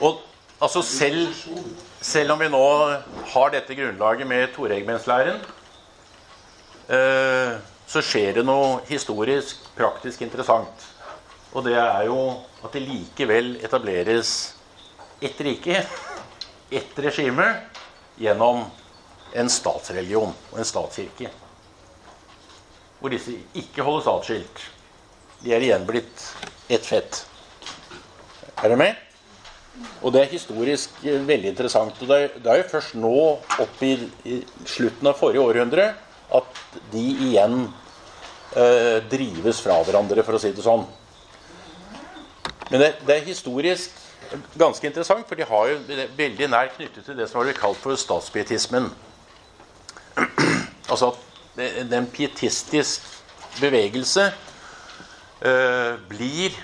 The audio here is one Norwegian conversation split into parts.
Og altså selv, selv om vi nå har dette grunnlaget med toregimentslæren, eh, så skjer det noe historisk, praktisk interessant. Og det er jo at det likevel etableres ett rike, ett regime, gjennom en statsreligion og en statskirke. Hvor disse ikke holdes atskilt. De er igjen blitt ett fett. Er dere med? Og det er historisk eh, veldig interessant. Og det er, det er jo først nå, opp i, i, slutten av forrige århundre, at de igjen eh, drives fra hverandre, for å si det sånn. Men det, det, er historisk ganske interessant, for de har jo veldig nær knyttet til det som har blitt kalt for statspietismen. altså at det pietistisk bevegelse eh, blir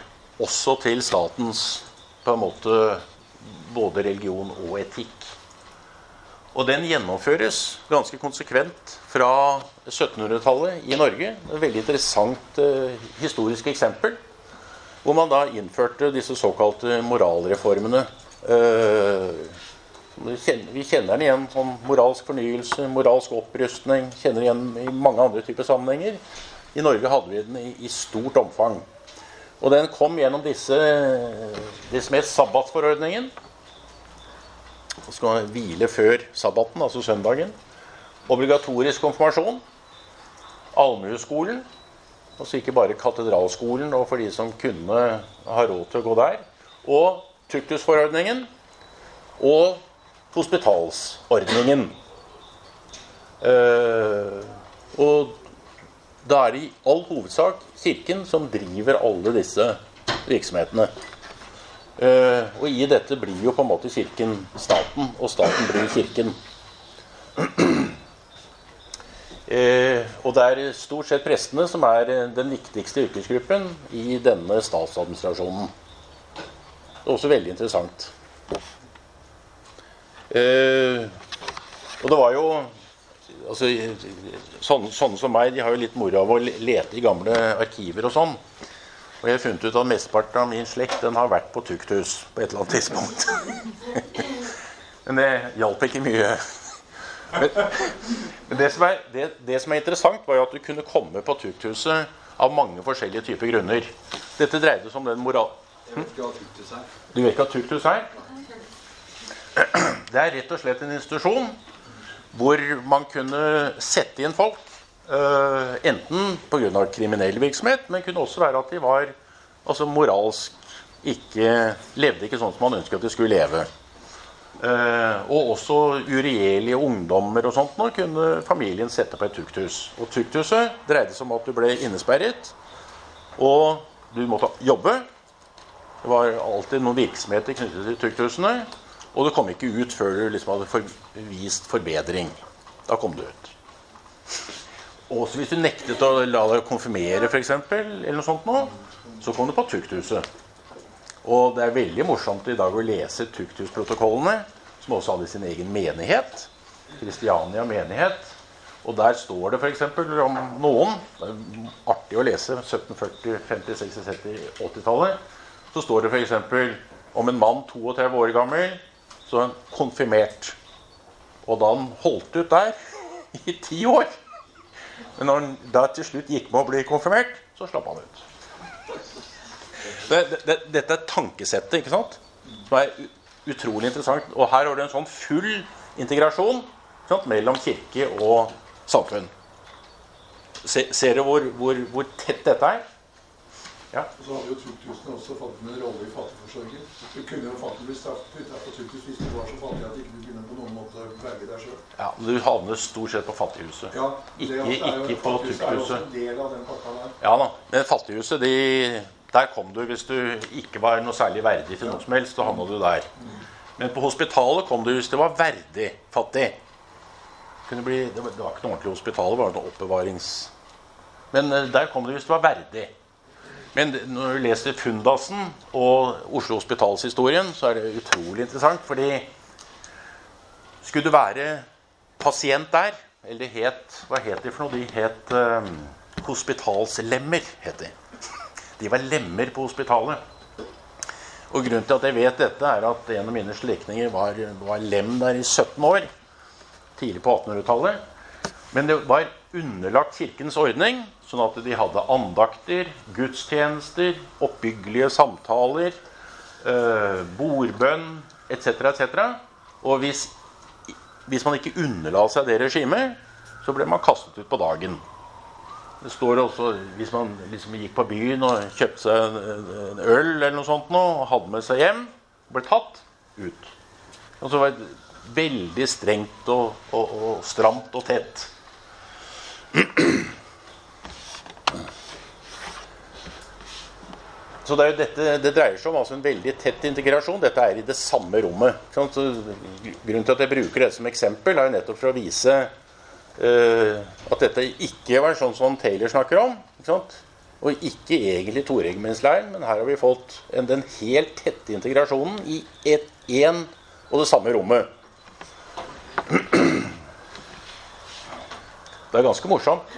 også til statens på en måte både religion og etikk. Og den gjennomføres ganske konsekvent fra 1700-tallet i Norge. Et veldig interessant eh, historisk eksempel. Hvor man da innførte disse såkalte moralreformene. Eh, vi kjenner den igjen som moralsk fornyelse, moralsk opprustning. Kjenner igjen i mange andre typer sammenhenger. I Norge hadde vi den i, i stort omfang. Og den kom gjennom disse det som sabbatsforordningen. Så skal hvile før sabbaten, altså søndagen. Obligatorisk konfirmasjon. Allmueskolen. Altså ikke bare katedralskolen og for de som kunne ha råd til å gå der. Og tuktusforordningen. Og hospitalsordningen. Uh, og da er det i all hovedsak Kirken som driver alle disse virksomhetene. Uh, og i dette blir jo på en måte Kirken staten, og staten blir Kirken. Uh, og det er stort sett prestene som er den viktigste yrkesgruppen i denne statsadministrasjonen. Det er også veldig interessant. Og det var jo altså, sånne, sånne, som meg de har jo litt moro av å lete i gamle arkiver og sånn. Og jeg har funnet ut at mesteparten av min slekt den har vært på tukthus på et eller annet tidspunkt. men det hjalp ikke mye. Men, men det, som er, det, det, som er, interessant, var jo at du kunne komme på tukthuset av mange forskjellige typer grunner. Dette dreide seg om den moral... Hm? Du vet ikke hva tukthus er? Det er rett og slett en institusjon hvor man kunne sette inn folk. Uh, enten pga. kriminell virksomhet, men kunne også være at de var altså moralsk ikke Levde ikke sånn som man ønsket at de skulle leve. Uh, og også uregjerlige ungdommer og sånt nå kunne familien sette på et tukthus. Og tukthuset dreide seg om at du ble innesperret, og du måtte jobbe. Det var alltid noen virksomheter knyttet til tukthusene. Og du kom ikke ut før du liksom hadde vist forbedring. Da kom du ut. Også hvis du nektet å la deg konfirmere, f.eks., eller noe sånt nå, så kom du på tukthuset. Og det er veldig morsomt i dag å lese tukthusprotokollene, som også hadde sin egen menighet. Kristiania menighet. Og der står det f.eks. om noen Det er artig å lese 1740-, 50-, 60-, 70-, 80-tallet. Så står det f.eks. om en mann 32 år gammel så konfirmert. Og da han holdt ut der i ti år Men når han da til slutt gikk med å bli konfirmert, så slapp han ut. Det, det, dette er tankesettet, ikke sant? Som er utrolig interessant. Og her har du en sånn full integrasjon sant, mellom kirke og samfunn. Se, ser du hvor, hvor, hvor tett dette er? Ja. Og så hadde jo tukthusene også fått med en rolle i fattigforsørger. Du kunne jo faktisk blitt putta på tukthus hvis du var så fattig at du ikke kunne på noen måte verge deg sjøl. Ja, men du havner stort sett på fattighuset. Ja, ikke, ikke på tukthuset. Del av den pakka der. Ja da. Men fattighuset, de, der kom du hvis du ikke var noe særlig verdig til noe som helst. Så havna du der. Men på hospitalet kom du hvis det var verdig fattig. Det, bli, det, var, det var ikke noe ordentlig hospital, det var noe oppbevarings... Men eh, der kom du hvis det var verdig. Men når du leser Fundasen og Oslo Hospitalshistorien, så er det utrolig interessant. Fordi skulle du være pasient der Eller het Hva het de for noe? De het eh, hospitalslemmer. het De De var lemmer på hospitalet. Og grunnen til at jeg vet dette, er at en av mine slektninger var, var lem der i 17 år. Tidlig på 1800-tallet. Men det var underlagt kirkens ordning, sånn at de hadde andakter, gudstjenester, oppbyggelige samtaler, eh, bordbønn etc., etc. Og hvis, hvis man ikke underla seg det regimet, så ble man kastet ut på dagen. Det står også, Hvis man liksom gikk på byen og kjøpte seg en øl eller noe sånt noe, og hadde med seg hjem, ble tatt ut. Og så var det veldig strengt og, og, og stramt og tett. Så det, dette, det dreier seg om altså en veldig tett integrasjon. Dette er i det samme rommet. Grunnen til at jeg bruker dette som eksempel, er jo nettopp for å vise uh, at dette ikke var sånn som Taylor snakker om. Ikke og ikke egentlig toregimentsleiren, men her har vi fått en, den helt tette integrasjonen i én og det samme rommet. Det er ganske morsomt.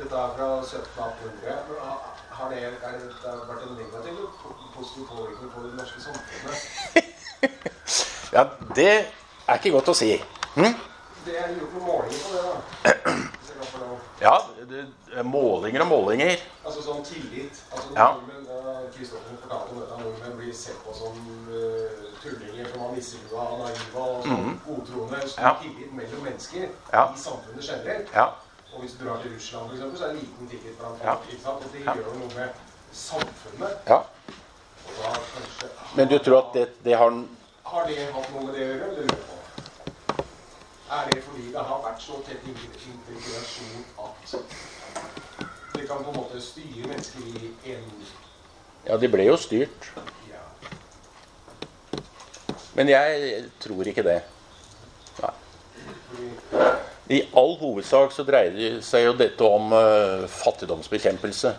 Dette er fra 1700-1800 har det, er det, det har vært en negativ positiv påvirkning på det norske samfunnet? ja, det er ikke godt å si. Hm? Det er gjort noen målinger på det, da. Ja, det, det, målinger og målinger. Altså sånn tillit. Altså, ja. Kristoffer uh, fortalte om dette. Nordmenn blir sett på som uh, tullinger som har nisselua og naive og sånn mm. godtroende. Så ja. tillit mellom mennesker ja. i samfunnet generelt. Ja. Og hvis du drar til Russland, for eksempel, så er det liten tillit blant folk. Ja. Ikke sant? Og det gjør noe med samfunnet. Ja. Da, Kanskje, Men du tror at det, det, har Har det hatt noe med det å gjøre? eller lurer på? Er det fordi det har vært så tett integrasjon at det kan på en måte styre mennesker i en Ja, de ble jo styrt. Ja. Men jeg tror ikke det. Nei. I all hovedsak så dreier det seg jo dette om uh, fattigdomsbekjempelse.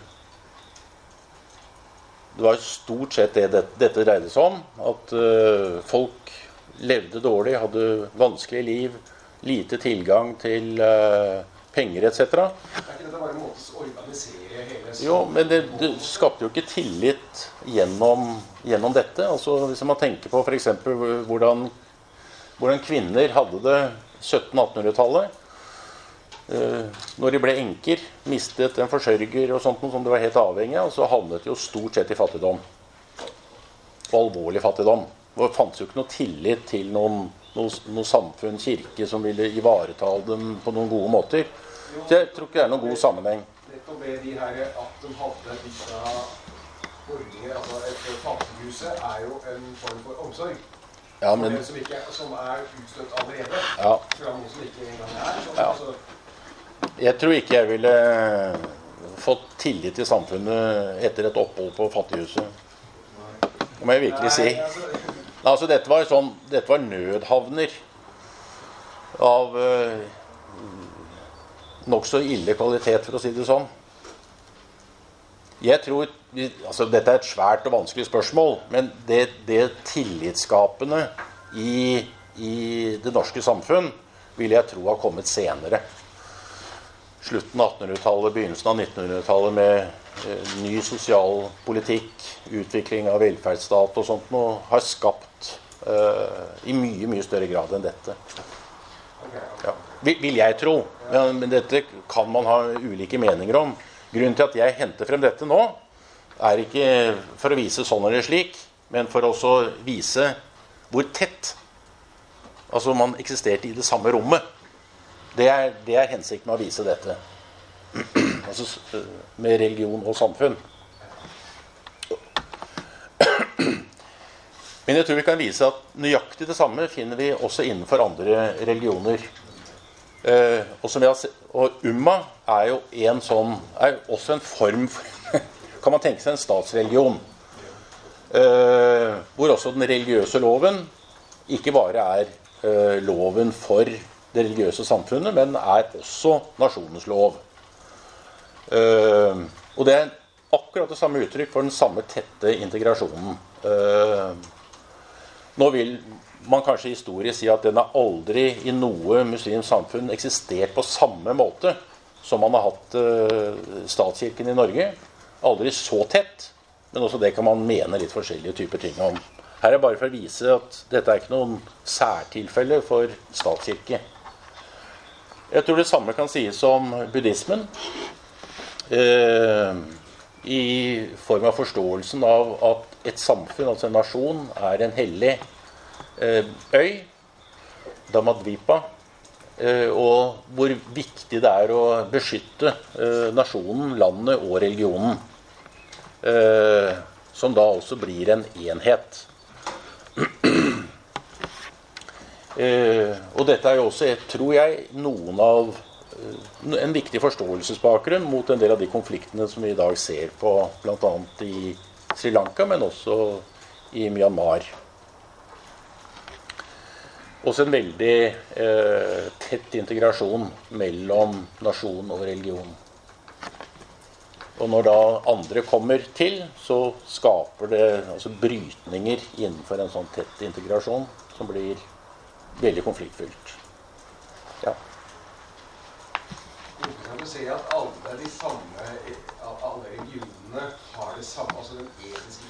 Det var stort sett det dette, dette dreide seg om. At uh, folk levde dårlig, hadde vanskelige liv, lite tilgang til uh, penger etc. Er ikke dette bare en måte å organisere hele Jo, men det, det, skapte jo ikke tillit gjennom, gjennom dette. Altså, hvis man tenker på f.eks. Hvordan, hvordan kvinner hadde det 1700-1800-tallet Eh, når de ble enker, mistet en forsørger og sånt, som de var helt avhengig av, så havnet de jo stort sett i fattigdom. Og alvorlig fattigdom. Det fantes jo ikke noe tillit til noen, noe, noe, samfunn, kirke, som ville ivareta dem på noen gode måter. Så jeg tror ikke det er noen god sammenheng. Nettopp ved de her at de hadde disse ordninger, altså Et fattighuset er jo en form for omsorg. Ja, men, som, ikke, som, er utstøtt allerede. Ja. Fra noen som ikke engang er sånn. Ja. Altså, jeg tror ikke jeg ville fått tillit til samfunnet etter et opphold på Fattighuset. Det må jeg virkelig si. Altså, dette var, sånn, dette var nødhavner av uh, nokså ille kvalitet, for å si det sånn. Jeg tror, altså Dette er et svært og vanskelig spørsmål, men det, det tillitsskapende i, i det norske samfunn vil jeg tro har kommet senere slutten av 1800-tallet, begynnelsen av 1900-tallet med eh, ny sosialpolitikk, utvikling av velferdsstat og sånt noe, har skapt eh, i mye, mye større grad enn dette. Ja. Vil jeg tro. Men dette kan man ha ulike meninger om. Grunnen til at jeg henter frem dette nå, er ikke for å vise sånn eller slik, men for å vise hvor tett altså man eksisterte i det samme rommet. Det er, det er hensikten med å vise dette. altså med religion og samfunn. Men jeg tror vi kan vise at nøyaktig det samme finner vi også innenfor andre religioner. Eh, og, sett, og, umma er jo en sånn er også en form for Kan man tenke seg en statsreligion? Eh, hvor også den religiøse loven ikke bare er eh, loven for det religiøse samfunnet, men er også nasjonens lov. Uh, og det er akkurat det samme uttrykk for den samme tette integrasjonen. Uh, nå vil man kanskje historisk si at den har aldri i noe muslimsk samfunn eksistert på samme måte som man har hatt uh, statskirken i Norge. Aldri så tett. Men også det kan man mene litt forskjellige typer ting om. Her er bare for å vise at dette er ikke noen særtilfelle for statskirke. Jeg tror det samme kan sies om buddhismen. Eh, I form av forståelsen av at et samfunn, altså en nasjon, er en hellig eh, øy, Damadvipa, eh, og hvor viktig det er å beskytte eh, nasjonen, landet og religionen. Eh, som da også blir en enhet. Eh, og dette er jo også, tror jeg, noen av eh, en viktig forståelsesbakgrunn mot en del av de konfliktene som vi i dag ser på bl.a. i Sri Lanka, men også i Myanmar. Også en veldig eh, tett integrasjon mellom nasjon og religion. Og når da andre kommer til, så skaper det altså brytninger innenfor en sånn tett integrasjon som blir veldig konfliktfylt. Ja. Interessant å se at alle de samme alle religionene har det samme, altså den etiske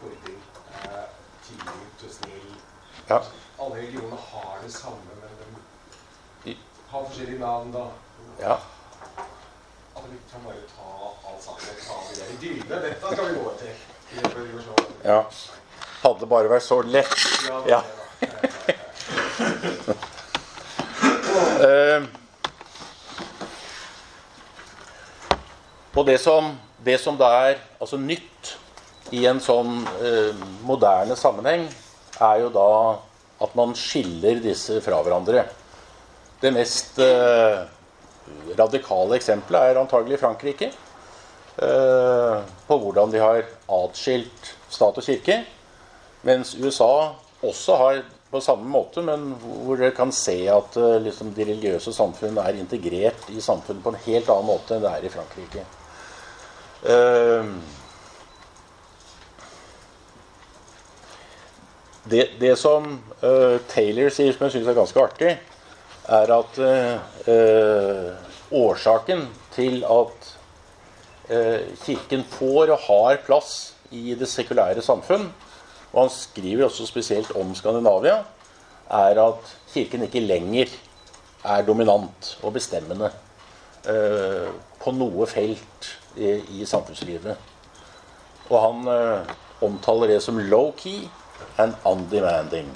holdning, eh, tillit og snill. ja. Alle religioner har det samme, men de har forskjellige navn, da. ja. At vi kan bare ta alt sammen ta de der dyrene. Dette skal vi gå etter. ja. Hadde bare vært så lett. Ja, Eh, og det som, det som da er altså nytt i en sånn eh, moderne sammenheng, er jo da at man skiller disse fra hverandre. Det mest eh, radikale eksempelet er antagelig Frankrike. Eh, på hvordan de har atskilt stat og kirke. Mens USA også har på samme måte, men hvor dere kan se at eh, liksom, de religiøse samfunn er integrert i samfunnet på en helt annen måte enn det er i Frankrike. Eh, det, det som eh, Taylor sier, som jeg syns er ganske artig, er at eh, årsaken til at Kirken får og har plass i det sekulære samfunn, og han skriver også spesielt om Skandinavia, er at Kirken ikke lenger er dominant og bestemmende eh, på noe felt i, i samfunnslivet. Og han eh, omtaler det som low-key and undemanding.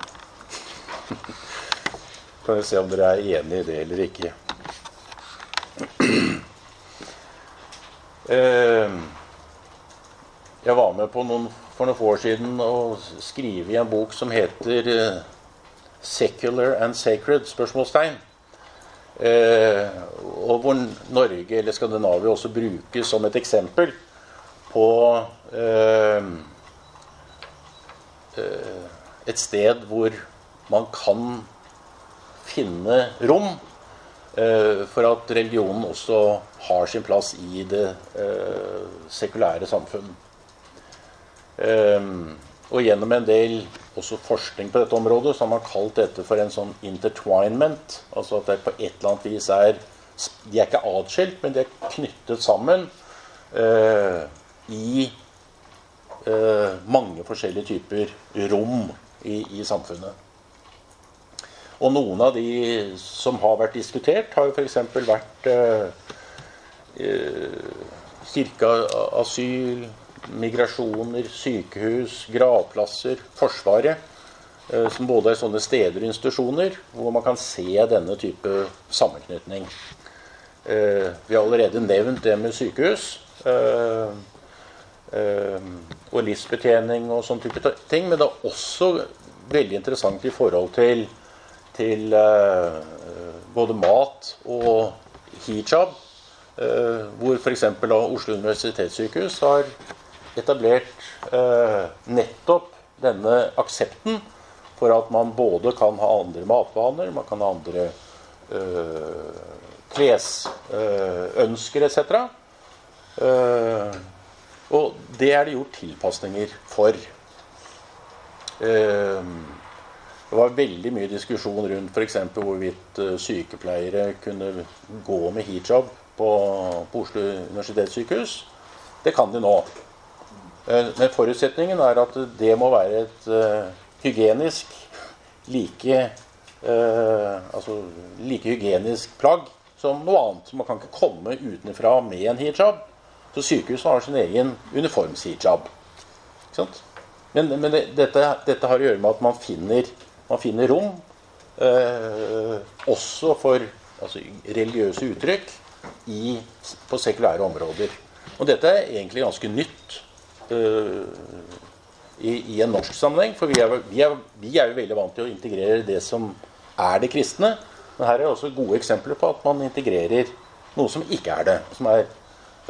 kan vi se om dere er enig i det eller ikke. Eh, jeg var med på noen, for noen år siden skrive i en bok som heter eh, 'Secular and Sacred?' spørsmålstegn. Eh, og hvor Norge eller Skandinavia også brukes som et eksempel på eh, et sted hvor man kan finne rom for at religionen også har sin plass i det sekulære samfunn. Um, og gjennom en del også forskning på dette området så har man kalt dette for en sånn intertwinement. Altså at det på et eller annet vis er De er ikke atskilt, men de er knyttet sammen eh, i eh, mange forskjellige typer rom i, i, samfunnet. Og noen av de som har vært diskutert, har jo f.eks. vært eh, kirkeasyl migrasjoner, sykehus, gravplasser, Forsvaret. eh, Som både er sånne steder og institusjoner hvor man kan se denne type sammenknytning. Eh, Vi har allerede nevnt det med sykehus. eh, Og livsbetjening og sånne type ting. Men det er også veldig interessant i forhold til, til både mat og hijab. Hvor f.eks. Oslo universitetssykehus har etablert eh, nettopp denne aksepten for at man både kan ha andre matvaner, man kan ha andre eh, klesønsker etc. Eh, og det er det gjort tilpasninger for. Eh, det var veldig mye diskusjon rundt f.eks. hvorvidt eh, sykepleiere kunne gå med hijab på, på Oslo universitetssykehus. Det kan de nå. Eh, men forutsetningen er at det må være et uh, hygienisk like uh, altså like hygienisk plagg som noe annet. Man kan ikke komme utenfra med en hijab. Så sykehuset har sin egen uniformshijab. Men, men det, dette, dette, har å gjøre med at man finner, man finner rom uh, også for altså, religiøse uttrykk i, på sekulære områder. Og dette er egentlig ganske nytt uh, i, i, en norsk sammenheng. For vi er, vi, er, vi er, jo veldig vant til å integrere det som er det kristne. Men her er også gode eksempler på at man integrerer noe som ikke er det. Som er,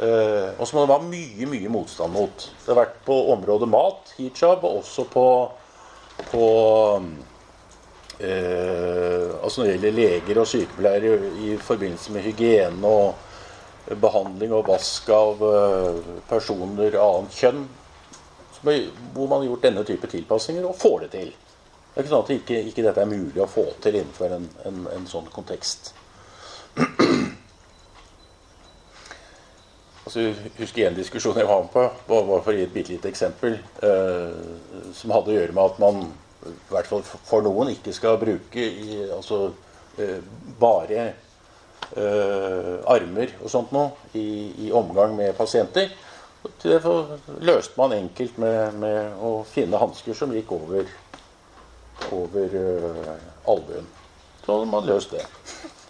uh, og som det var mye mye motstand mot. Det har vært på området mat, hijab, og også på, på uh, altså når det gjelder leger og sykepleiere i forbindelse med hygiene og behandling og vask av eh, personer av annet kjønn. Hvor man har gjort denne type tilpasninger og får det til. Det er ikke sånn at ikke, ikke dette er mulig å få til innenfor en, en, en sånn kontekst. Altså, husker en diskusjon jeg var med på, bare for å gi et bitte lite eksempel, eh, som hadde å gjøre med at man, i hvert fall for noen, ikke skal bruke i, altså, eh, bare armer og sånt noe i, i, omgang med pasienter. Det løste man enkelt med, med å finne hansker som gikk over, over uh, albuen. Så hadde man løst det.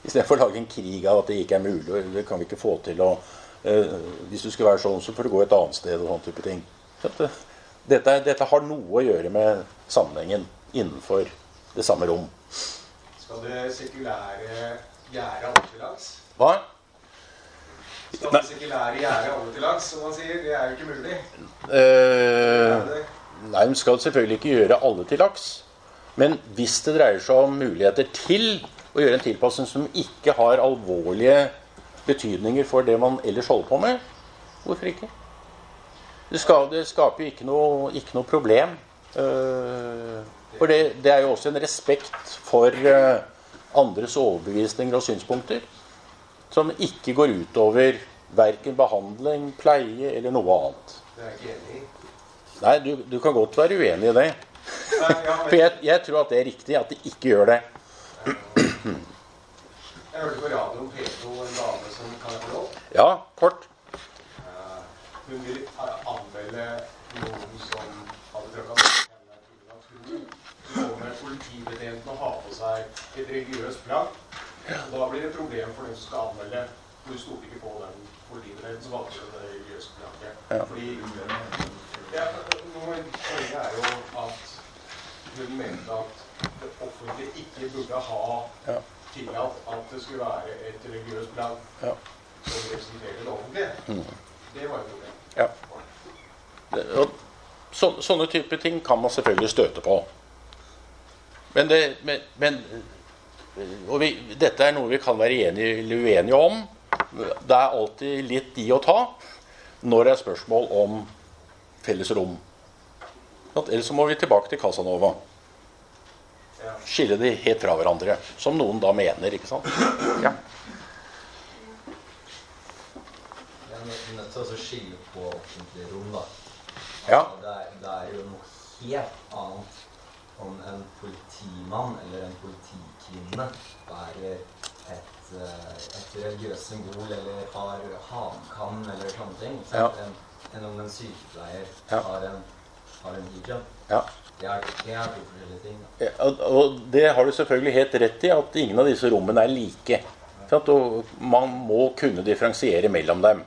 Istedenfor å lage en krig av at det ikke er mulig. Det kan vi ikke få til. Og, uh, hvis du skal være sånn, så får du gå et annet sted. og sånn type ting. Dette, dette, dette, har noe å gjøre med sammenhengen innenfor det samme rom. Skal det sekulære gjerde alle til lags? Hva? Skal man ikke lære gjerde alle til lags, som man sier? Det er jo ikke mulig. Eh, nei, man skal selvfølgelig ikke gjøre alle til laks. Men hvis det dreier seg om muligheter til å gjøre en tilpasning som ikke har alvorlige betydninger for det man ellers holder på med, hvorfor ikke? Det, skal, det skaper jo ikke noe, ikke noe problem. Uh, for det, det, er jo også en respekt for uh, andres overbevisninger og synspunkter. Som ikke går utover verken behandling, pleie eller noe annet. Det er ikke enig. Nei, du, du, kan godt være uenig i det. For jeg, jeg, tror at det er riktig at de ikke gjør det. Jeg hørte på radioen P2 en dame som Kan jeg få lov? Ja, kort. Eh, hun vil anmelde noen som hadde tråkka kommer politibetjenten og har på seg et religiøst plagg. Og da blir det et problem for den som skal anmelde. Du stoler ikke på den politibetjenten som valgte det religiøse plagget. Ja. Fordi ja, Poenget er jo at hun mente at det offentlige ikke burde ha ja. tillatt at det skulle være et religiøst plagg ja. som representerer det offentlige. Mm. Det var et problem. Ja. Det, så, sånne type ting kan man selvfølgelig støte på. Men, det, men, men vi, dette er noe vi kan være enige eller uenige om. Det er alltid litt i å ta når det er spørsmål om felles rom. Ellers så må vi tilbake til Casanova. Skille de helt fra hverandre. Som noen da mener, ikke sant? Ja. Jeg er nødt til å skille på offentlige rom, da. Altså, ja. det, er, det er jo noe helt annet om en politimann eller en politikvinne bærer et, eh, et religiøst symbol eller har hankam eller sånne ting, ja. enn en om en sykepleier ja. har, en, har en hijab. Ja. Det er, det er to forskjellige ting. Ja, og, og det har du selvfølgelig helt rett i, at ingen av disse rommene er like. Og man må kunne differensiere mellom dem.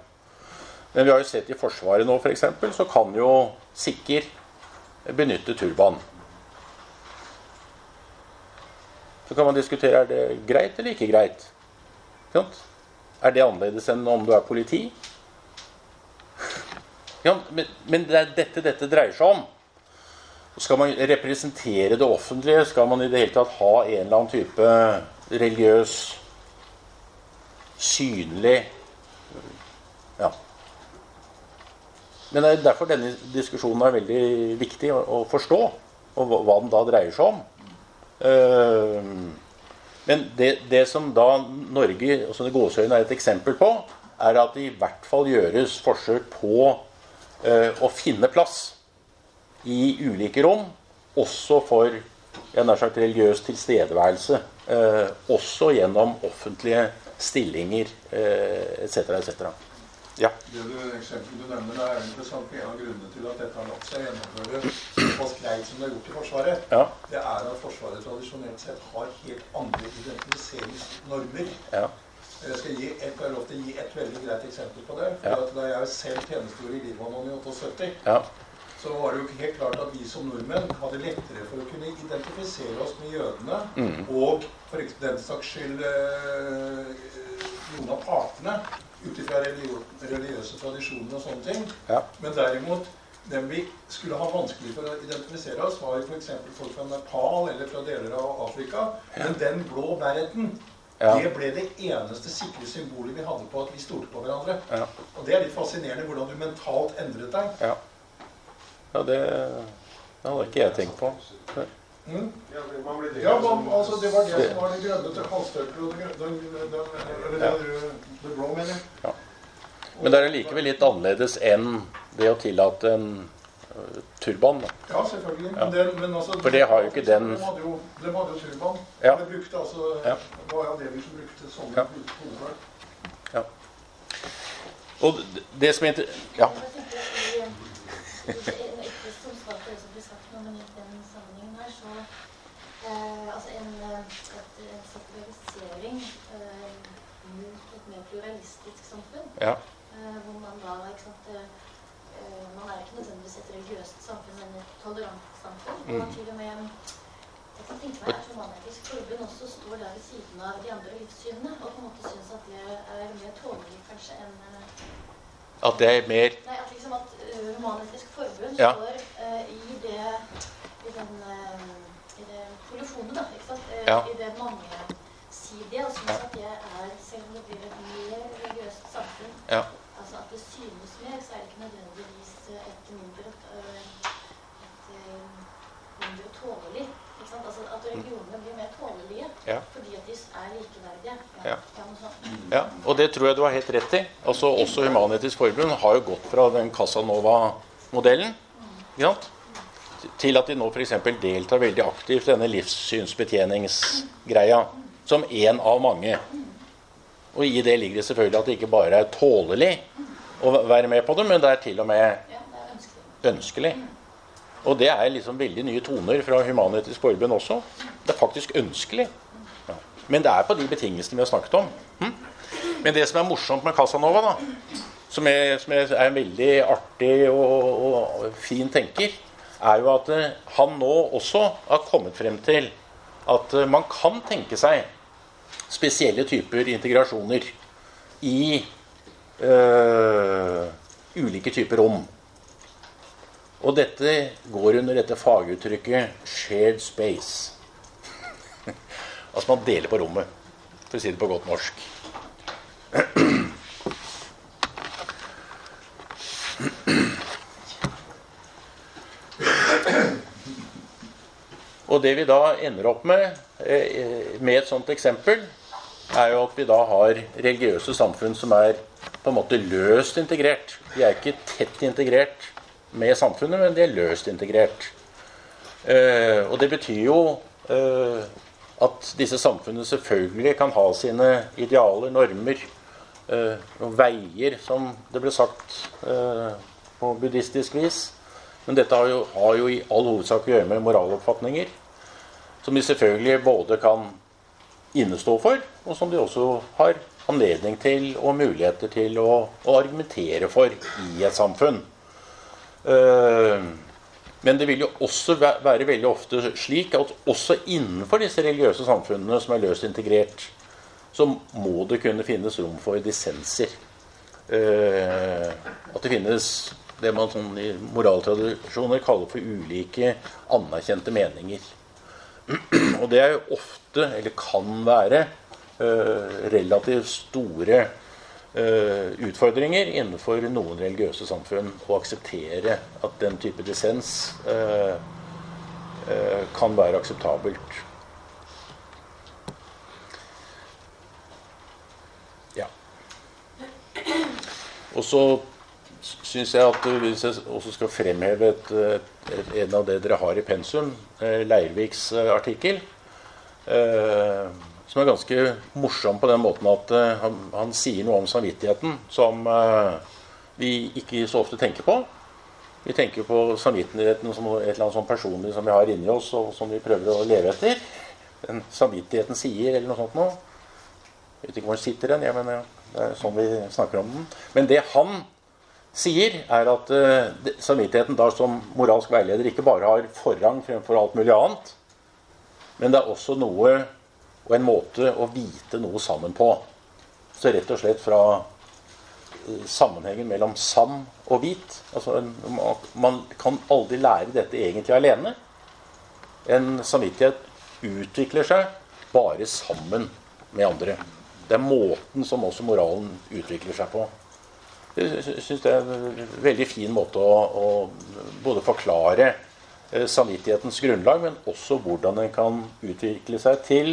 Men vi har jo sett i Forsvaret nå, f.eks., så kan jo sikker benytte turban. Så kan man diskutere er det greit eller ikke greit. Er det annerledes enn om du er politi? Men, det er dette dette dreier seg om. Skal man representere det offentlige, skal man i det hele tatt ha en eller annen type religiøs, synlig Ja. Men det er derfor denne diskusjonen er veldig viktig å, forstå, og hva den da dreier seg om. Eh, men det, det, som da Norge og sånne gåsøyne er et eksempel på, er at det i hvert fall gjøres forsøk på eh, å finne plass i ulike rom, også for jeg nær sagt religiøs tilstedeværelse. Eh, også gjennom offentlige stillinger etc. etc. Ja. Det du, eksempelet du nevner, det er interessant. En av grunnene til at dette har latt seg gjennomføre såpass greit som det er gjort i Forsvaret, Ja. det er at Forsvaret tradisjonelt sett har helt andre identifiseringsnormer. Ja. Jeg skal gi et, jeg lov til å gi et veldig greit eksempel på det. For Da jeg selv tjenestegjorde i Libanon i 78, Ja. så var det jo helt klart at vi som nordmenn hadde lettere for å kunne identifisere oss med jødene, Mm. og for den saks skyld eh, noen av partene, ut ifra religiøse tradisjoner og sånne ting. Ja. Men derimot, dem vi skulle ha vanskelig for å identifisere oss, var jo f.eks. folk fra Nepal eller fra deler av Afrika. Men den blå verden, Ja. det ble det eneste sikre symbolet vi hadde på at vi stolte på hverandre. Ja. Og det er litt fascinerende hvordan du mentalt endret deg. ja. ja det, det hadde ikke jeg tenkt på. Mm. Ja, man det Ja, altså, det var det som var det grønne til og det grønne den- Eller det røde- det blå, mener jeg. Men det er likevel litt annerledes enn det å tillate en øh, turban. Da. Ja, selvfølgelig. Ja. Men det, men altså, For det har jo ikke den- De hadde jo, de hadde jo turban. Ja. De brukte altså Ja. Det var Adeler som brukte sånne Ja. ja. Og det- det som er inter- Ja. Jeg tenker at i- i- Ikke som svar på det som ble sagt nå, men i den sammenhengen her, så eh, Altså en, eh, et, en sekularisering eh, mot et mer pluralistisk samfunn, Ja. eh, hvor man da ikke sant, eh, eh, Man er ikke nødvendigvis et religiøst samfunn, men et tolerant samfunn. Og Mm. til og med jeg kan tenke meg at Human-Etisk Forbund også står der ved siden av de andre livssynene og på en måte syns at det er mer tålelig kanskje enn At det er mer Nei, at liksom at Human-Etisk Forbund Ja. står uh, i det i den uh, i det kollisjonen, da, ikke sant? Uh, Ja. I det mangesidige, og syns at det er, selv om det blir et mer religiøst samfunn, Ja. altså at det synes mer, så er det ikke nødvendigvis eh, et mindre eh, et, eh, mindre tålelig. Ikke sant? Altså at religionene blir mer tålelige Ja. fordi at de er likeverdige. Ja. ja. Ja, og det tror jeg du har helt rett i. Altså, også Human-Etisk Forbund har jo gått fra den Casanova-modellen sant? til at de nå f.eks. deltar veldig aktivt i denne livssynsbetjeningsgreia som én av mange. Og i det ligger det selvfølgelig at det ikke bare er tålelig å være med på det, men det er til og med ønskelig. Og det er liksom veldig nye toner fra Human-Etisk Forbund også. Det er faktisk ønskelig. Ja. Men det er på de betingelsene vi har snakket om. Hm? Men det som er morsomt med Casanova, da, som er, som er en veldig artig og, og fin tenker, er jo at eh, han nå også har kommet frem til at eh, man kan tenke seg spesielle typer integrasjoner i øh, ulike typer rom. Og dette går under dette faguttrykket 'shared space'. altså man deler på rommet, for å si det på godt norsk. Og det vi da ender opp med eh, med et sånt eksempel, er jo at vi da har religiøse samfunn som er på en måte løst integrert. De er ikke tett integrert med samfunnet, men de er løst integrert. Eh, og det betyr jo eh, at disse samfunnene selvfølgelig kan ha sine idealer, normer, eh, og veier, som det ble sagt eh, på buddhistisk vis. Men dette har jo, har jo i all hovedsak å gjøre med moraloppfatninger, som de selvfølgelig både kan innestå for, og som de også har anledning til og muligheter til å, å argumentere for i et samfunn. Eh, men det vil jo også være veldig ofte slik at også innenfor disse religiøse samfunnene som er løst integrert, så må det kunne finnes rom for dissenser. Eh, at det finnes det man sånn i moraltradisjoner kaller for ulike anerkjente meninger. Og det er jo ofte, eller kan være, eh, relativt store eh, utfordringer innenfor noen religiøse samfunn å akseptere at den type dissens eh, kan være akseptabelt. Ja. Og så syns jeg at hvis jeg også skal fremheve et, et, en av det dere har i pensum, Leirviks artikkel, som er ganske morsom på den måten at eh, han, han, sier noe om samvittigheten som eh, vi ikke så ofte tenker på. Vi tenker på samvittigheten som et eller annet sånn personlig som vi har inni oss, og som vi prøver å leve etter. Den samvittigheten sier, eller noe sånt noe. Jeg vet ikke hvor den sitter hen. Det er sånn vi snakker om den. Men det han sier, er at uh, samvittigheten da som moralsk veileder ikke bare har forrang fremfor alt mulig annet, men det er også noe og en måte å vite noe sammen på. Så rett og slett fra uh, sammenhengen mellom sam og hvit. Altså man kan aldri lære dette egentlig alene. En samvittighet utvikler seg bare sammen med andre. Det er måten som også moralen utvikler seg på. Jeg syns det er en veldig fin måte å, å både forklare eh, samvittighetens grunnlag, men også hvordan den kan utvikle seg til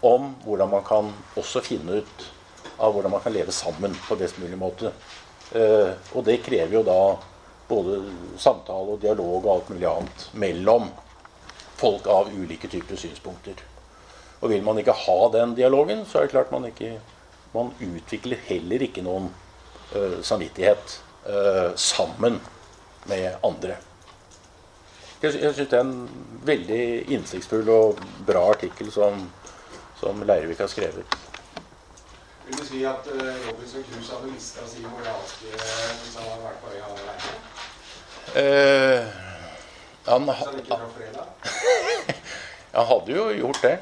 om hvordan man kan også finne ut av hvordan man kan leve sammen på best mulig måte. Eh, og det krever jo da både samtale og dialog og alt mulig annet mellom folk av ulike typer synspunkter. Og vil man ikke ha den dialogen, så er det klart man ikke Man utvikler heller ikke noen uh, samvittighet sammen med andre. Jeg, jeg syns det er en veldig innsiktsfull og bra artikkel som, som Leirvik har skrevet. Vil du si at uh, Robinson Cruise hadde mista sin moralske hvis han hadde vært på øya alene? Uh, han, han fredag? han hadde jo gjort det.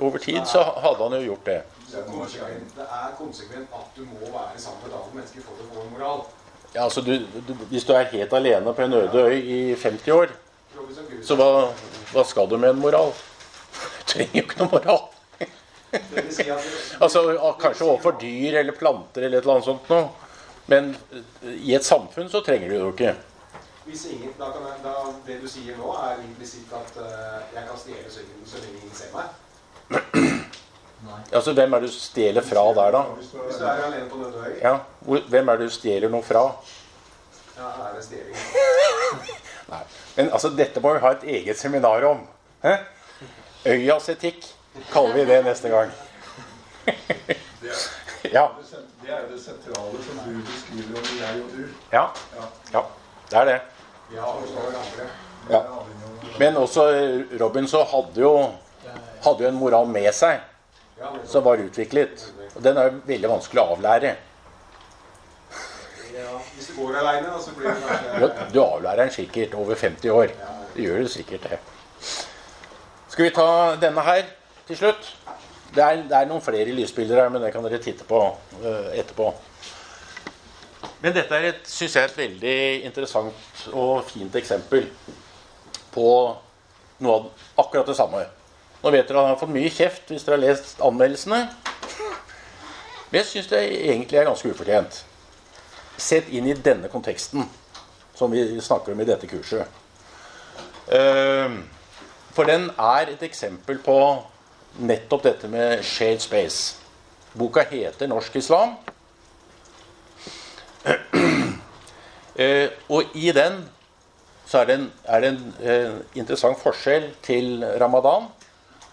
Over tid så hadde han jo gjort det. Det er konsekvent at du må være sammen med et annet menneske for å få en moral. Ja, altså du, du, hvis du er helt alene på en øde øy i 50 år, så hva, hva skal du med en moral? Du trenger jo ikke noe moral. Altså, Kanskje overfor dyr eller planter eller et eller annet sånt noe. Men eh, i et samfunn så trenger du det jo ikke. hvis ingen, da kan jeg, da, Det du sier nå, er implisitt at uh, jeg kan stjele sykkelen så lenge ingen ser meg. Altså, Hvem er det du stjeler fra der, da? Hvis du er alene på veien. Ja, Hvem er det du stjeler noe fra? ja, er det stjeling. Nei. Men altså, dette må vi ha et eget seminar om. Hæ? Øyas etikk kaller vi det neste gang. det, er, Ja. det er det sentrale som du beskriver om jeg og du. Ja. Ja. Det er det. Ja, og så andre. Ja. Men også eh, Robin så hadde jo, hadde jo en moral med seg. Som var utviklet. Og den er veldig vanskelig å avlære. ja, hvis du går alene, så blir det kanskje Du, du avlærer den sikkert over 50 år. Du gjør det sikkert det. Skal vi ta denne her til slutt? Det er, det er noen flere lysbilder her, men det kan dere titte på uh, etterpå. Men dette er et, synes jeg, et veldig interessant og fint eksempel på noe av akkurat det samme. Nå vet dere at han har fått mye kjeft hvis dere har lest anmeldelsene. Men jeg syns det egentlig er ganske ufortjent. Sett inn i denne konteksten som vi snakker om i dette kurset. Eh, For den er et eksempel på nettopp dette med shared space. Boka heter 'Norsk islam'. Eh, og i den så er det en, er det en eh, interessant forskjell til ramadan.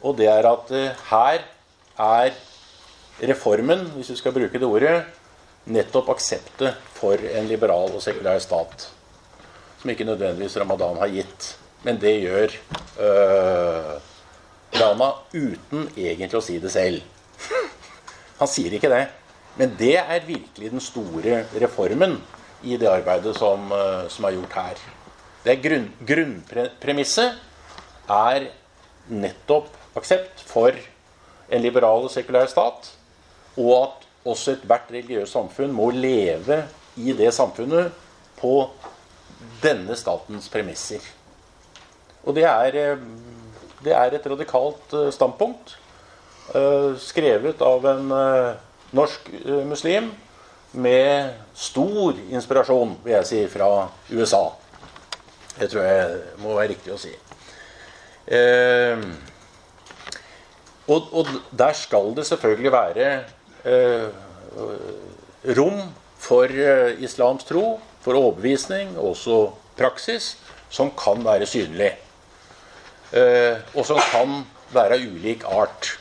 Og det er at eh, her er reformen, hvis vi skal bruke det ordet, nettopp akseptet for en liberal og sekulær stat. Som ikke nødvendigvis ramadan har gitt. Men det gjør øh, Rana uten egentlig å si det selv. Han sier ikke det. Men det er virkelig den store reformen i det arbeidet som, øh, som er gjort her. Det grunn, Grunnpremisset er nettopp aksept for en liberal og sekulær stat, og at også ethvert religiøst samfunn må leve i det samfunnet på denne statens premisser. Og det er, eh, det er et radikalt eh, standpunkt, eh, skrevet av en norsk muslim med stor inspirasjon, vil jeg si, fra USA. Det tror jeg må være riktig å si. Eh, og, og der skal det selvfølgelig være eh, rom for eh, islams tro, for overbevisning og også praksis, som kan være synlig. Eh, og som kan være av ulik art.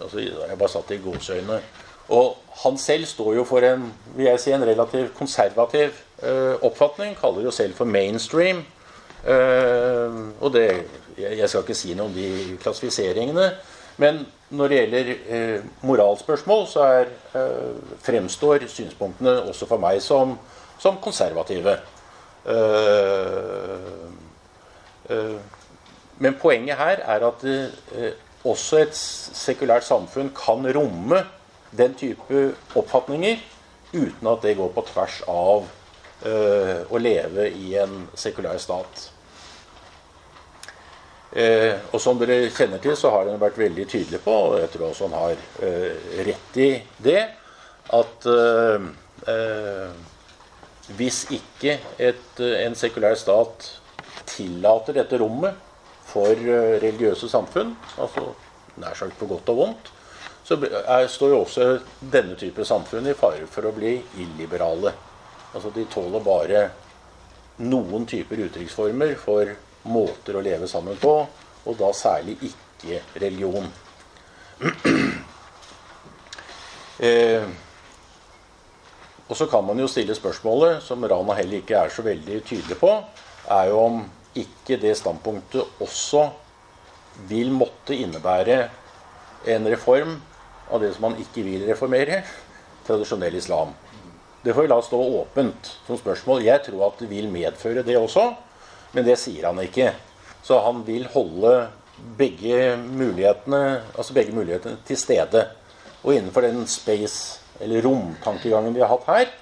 Altså, jeg bare satt i gåseøyne. Og han selv står jo for en vil jeg si, en relativt konservativ eh, oppfatning. Kaller jo selv for mainstream. Eh, og det, jeg skal ikke si noe om de klassifiseringene. Men når det gjelder eh, moralspørsmål, så er, eh, fremstår synspunktene også for meg som, som konservative. Eh, eh, men poenget her er at eh, også et sekulært samfunn kan romme den type oppfatninger uten at det går på tvers av uh, å leve i en sekulær stat. Uh, og som dere kjenner til, så har den vært veldig tydelig på, og jeg tror også han har eh, rett i det, at hvis ikke et, en sekulær stat tillater dette rommet for religiøse samfunn, altså nær sagt på godt og vondt, så er, står jo også denne type samfunn i fare for å bli illiberale. Altså De tåler bare noen typer uttrykksformer for måter å leve sammen på, og da særlig ikke religion. eh, og så kan man jo stille spørsmålet, som Rana heller ikke er så veldig tydelig på, er jo om ikke det standpunktet også vil måtte innebære en reform av det som man ikke vil reformere, tradisjonell islam. Det får vi la stå åpent som spørsmål. Jeg tror at det vil medføre det også, men det sier han ikke. Så han vil holde begge mulighetene, altså begge mulighetene til stede. Og innenfor den space, eller romtankegangen vi har hatt her,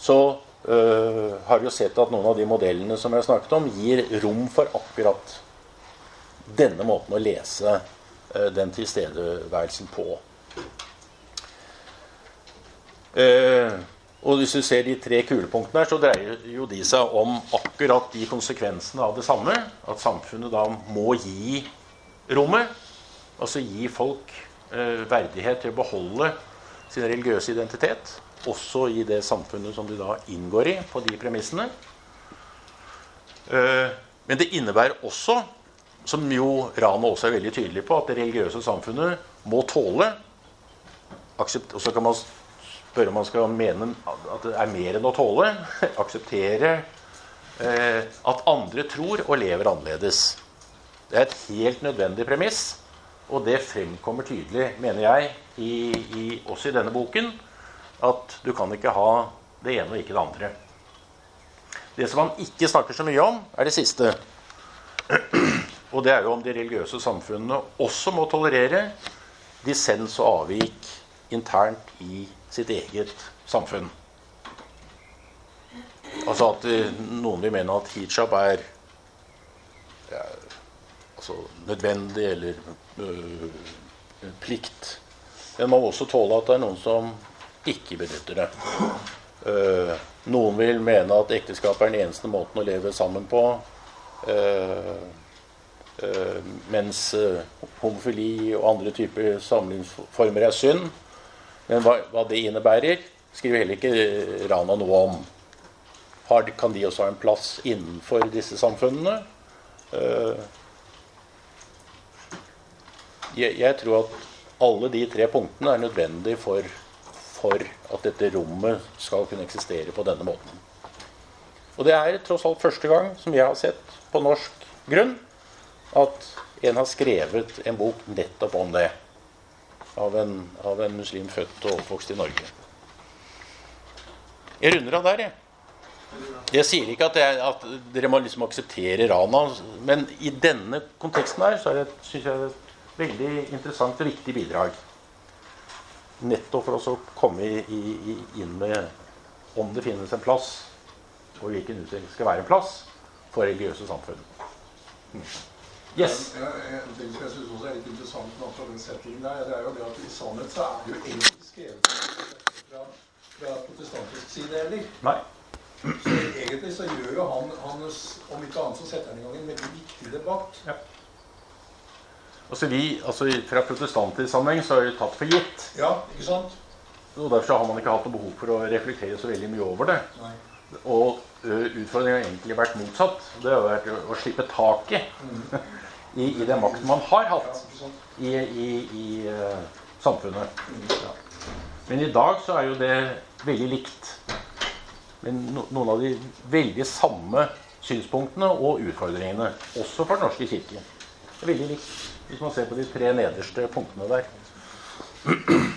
så øh, har vi jo sett at noen av de modellene som jeg snakket om, gir rom for akkurat denne måten å lese øh, den tilstedeværelsen på. Eh, og hvis du ser de tre kulepunktene her, så dreier jo de seg om akkurat de konsekvensene av det samme. At samfunnet da må gi rommet. Altså gi folk eh, verdighet til å beholde sin religiøse identitet. Også i det samfunnet som de da inngår i, på de premissene. Eh, men det innebærer også, som jo Rana også er veldig tydelig på, at det religiøse samfunnet må tåle Og så kan man spørre om man skal mene at det er mer enn å tåle. Akseptere eh, at andre tror og lever annerledes. Det er et helt nødvendig premiss, og det fremkommer tydelig, mener jeg, i, i, også i denne boken, at du kan ikke ha det ene og ikke det andre. Det som han ikke snakker så mye om, er det siste. Og det er jo om de religiøse samfunnene også må tolerere dissens og avvik internt i sitt eget samfunn. Altså at eh, noen vil mene at hijab er ja, altså nødvendig eller øh, plikt. Men man må også tåle at det er noen som ikke benytter det. Uh, noen vil mene at ekteskap er den eneste måten å leve sammen på. Uh, uh, mens homofili og andre typer samlingsformer er synd. Men hva, hva, det innebærer, skriver heller ikke Rana noe om. Har, kan de også ha en plass innenfor disse samfunnene? Uh, jeg, jeg, tror at alle de tre punktene er nødvendige for, for, at dette rommet skal kunne eksistere på denne måten. Og det er tross alt første gang som jeg har sett på norsk grunn at en har skrevet en bok nettopp om det av en, av en muslim født og oppvokst i Norge. Jeg runder av der, jeg. Jeg sier ikke at, jeg, at dere må liksom akseptere Rana, men i denne konteksten her så er det, synes jeg, et veldig interessant og viktig bidrag. Nettopp for oss å komme i, i, inn med om det finnes en plass, og hvilken utvikling skal være en plass for religiøse samfunn. Mm. Yes. En, en ting som jeg syns også er litt interessant med akkurat den settingen der, det er jo det at i sannhet så er det jo egentlig skrevet fra, fra protestantisk side heller. Nei. Så egentlig så gjør jo han, han om ikke annet så setter han i gang en veldig viktig debatt. Ja. Altså vi, altså Fra protestantisk sammenheng så har vi tatt for gitt Ja, ikke sant? og Derfor har man ikke hatt noe behov for å reflektere så veldig mye over det. Nei. Og utfordringen har egentlig vært motsatt. Det har vært å, slippe taket i, i den makten man har hatt i, i, i eh, samfunnet. Ja. Men i dag så er jo det veldig likt. Men no, noen av de veldig samme synspunktene og utfordringene, også for Den norske kirke, Det er veldig likt. Hvis man ser på de tre nederste punktene der.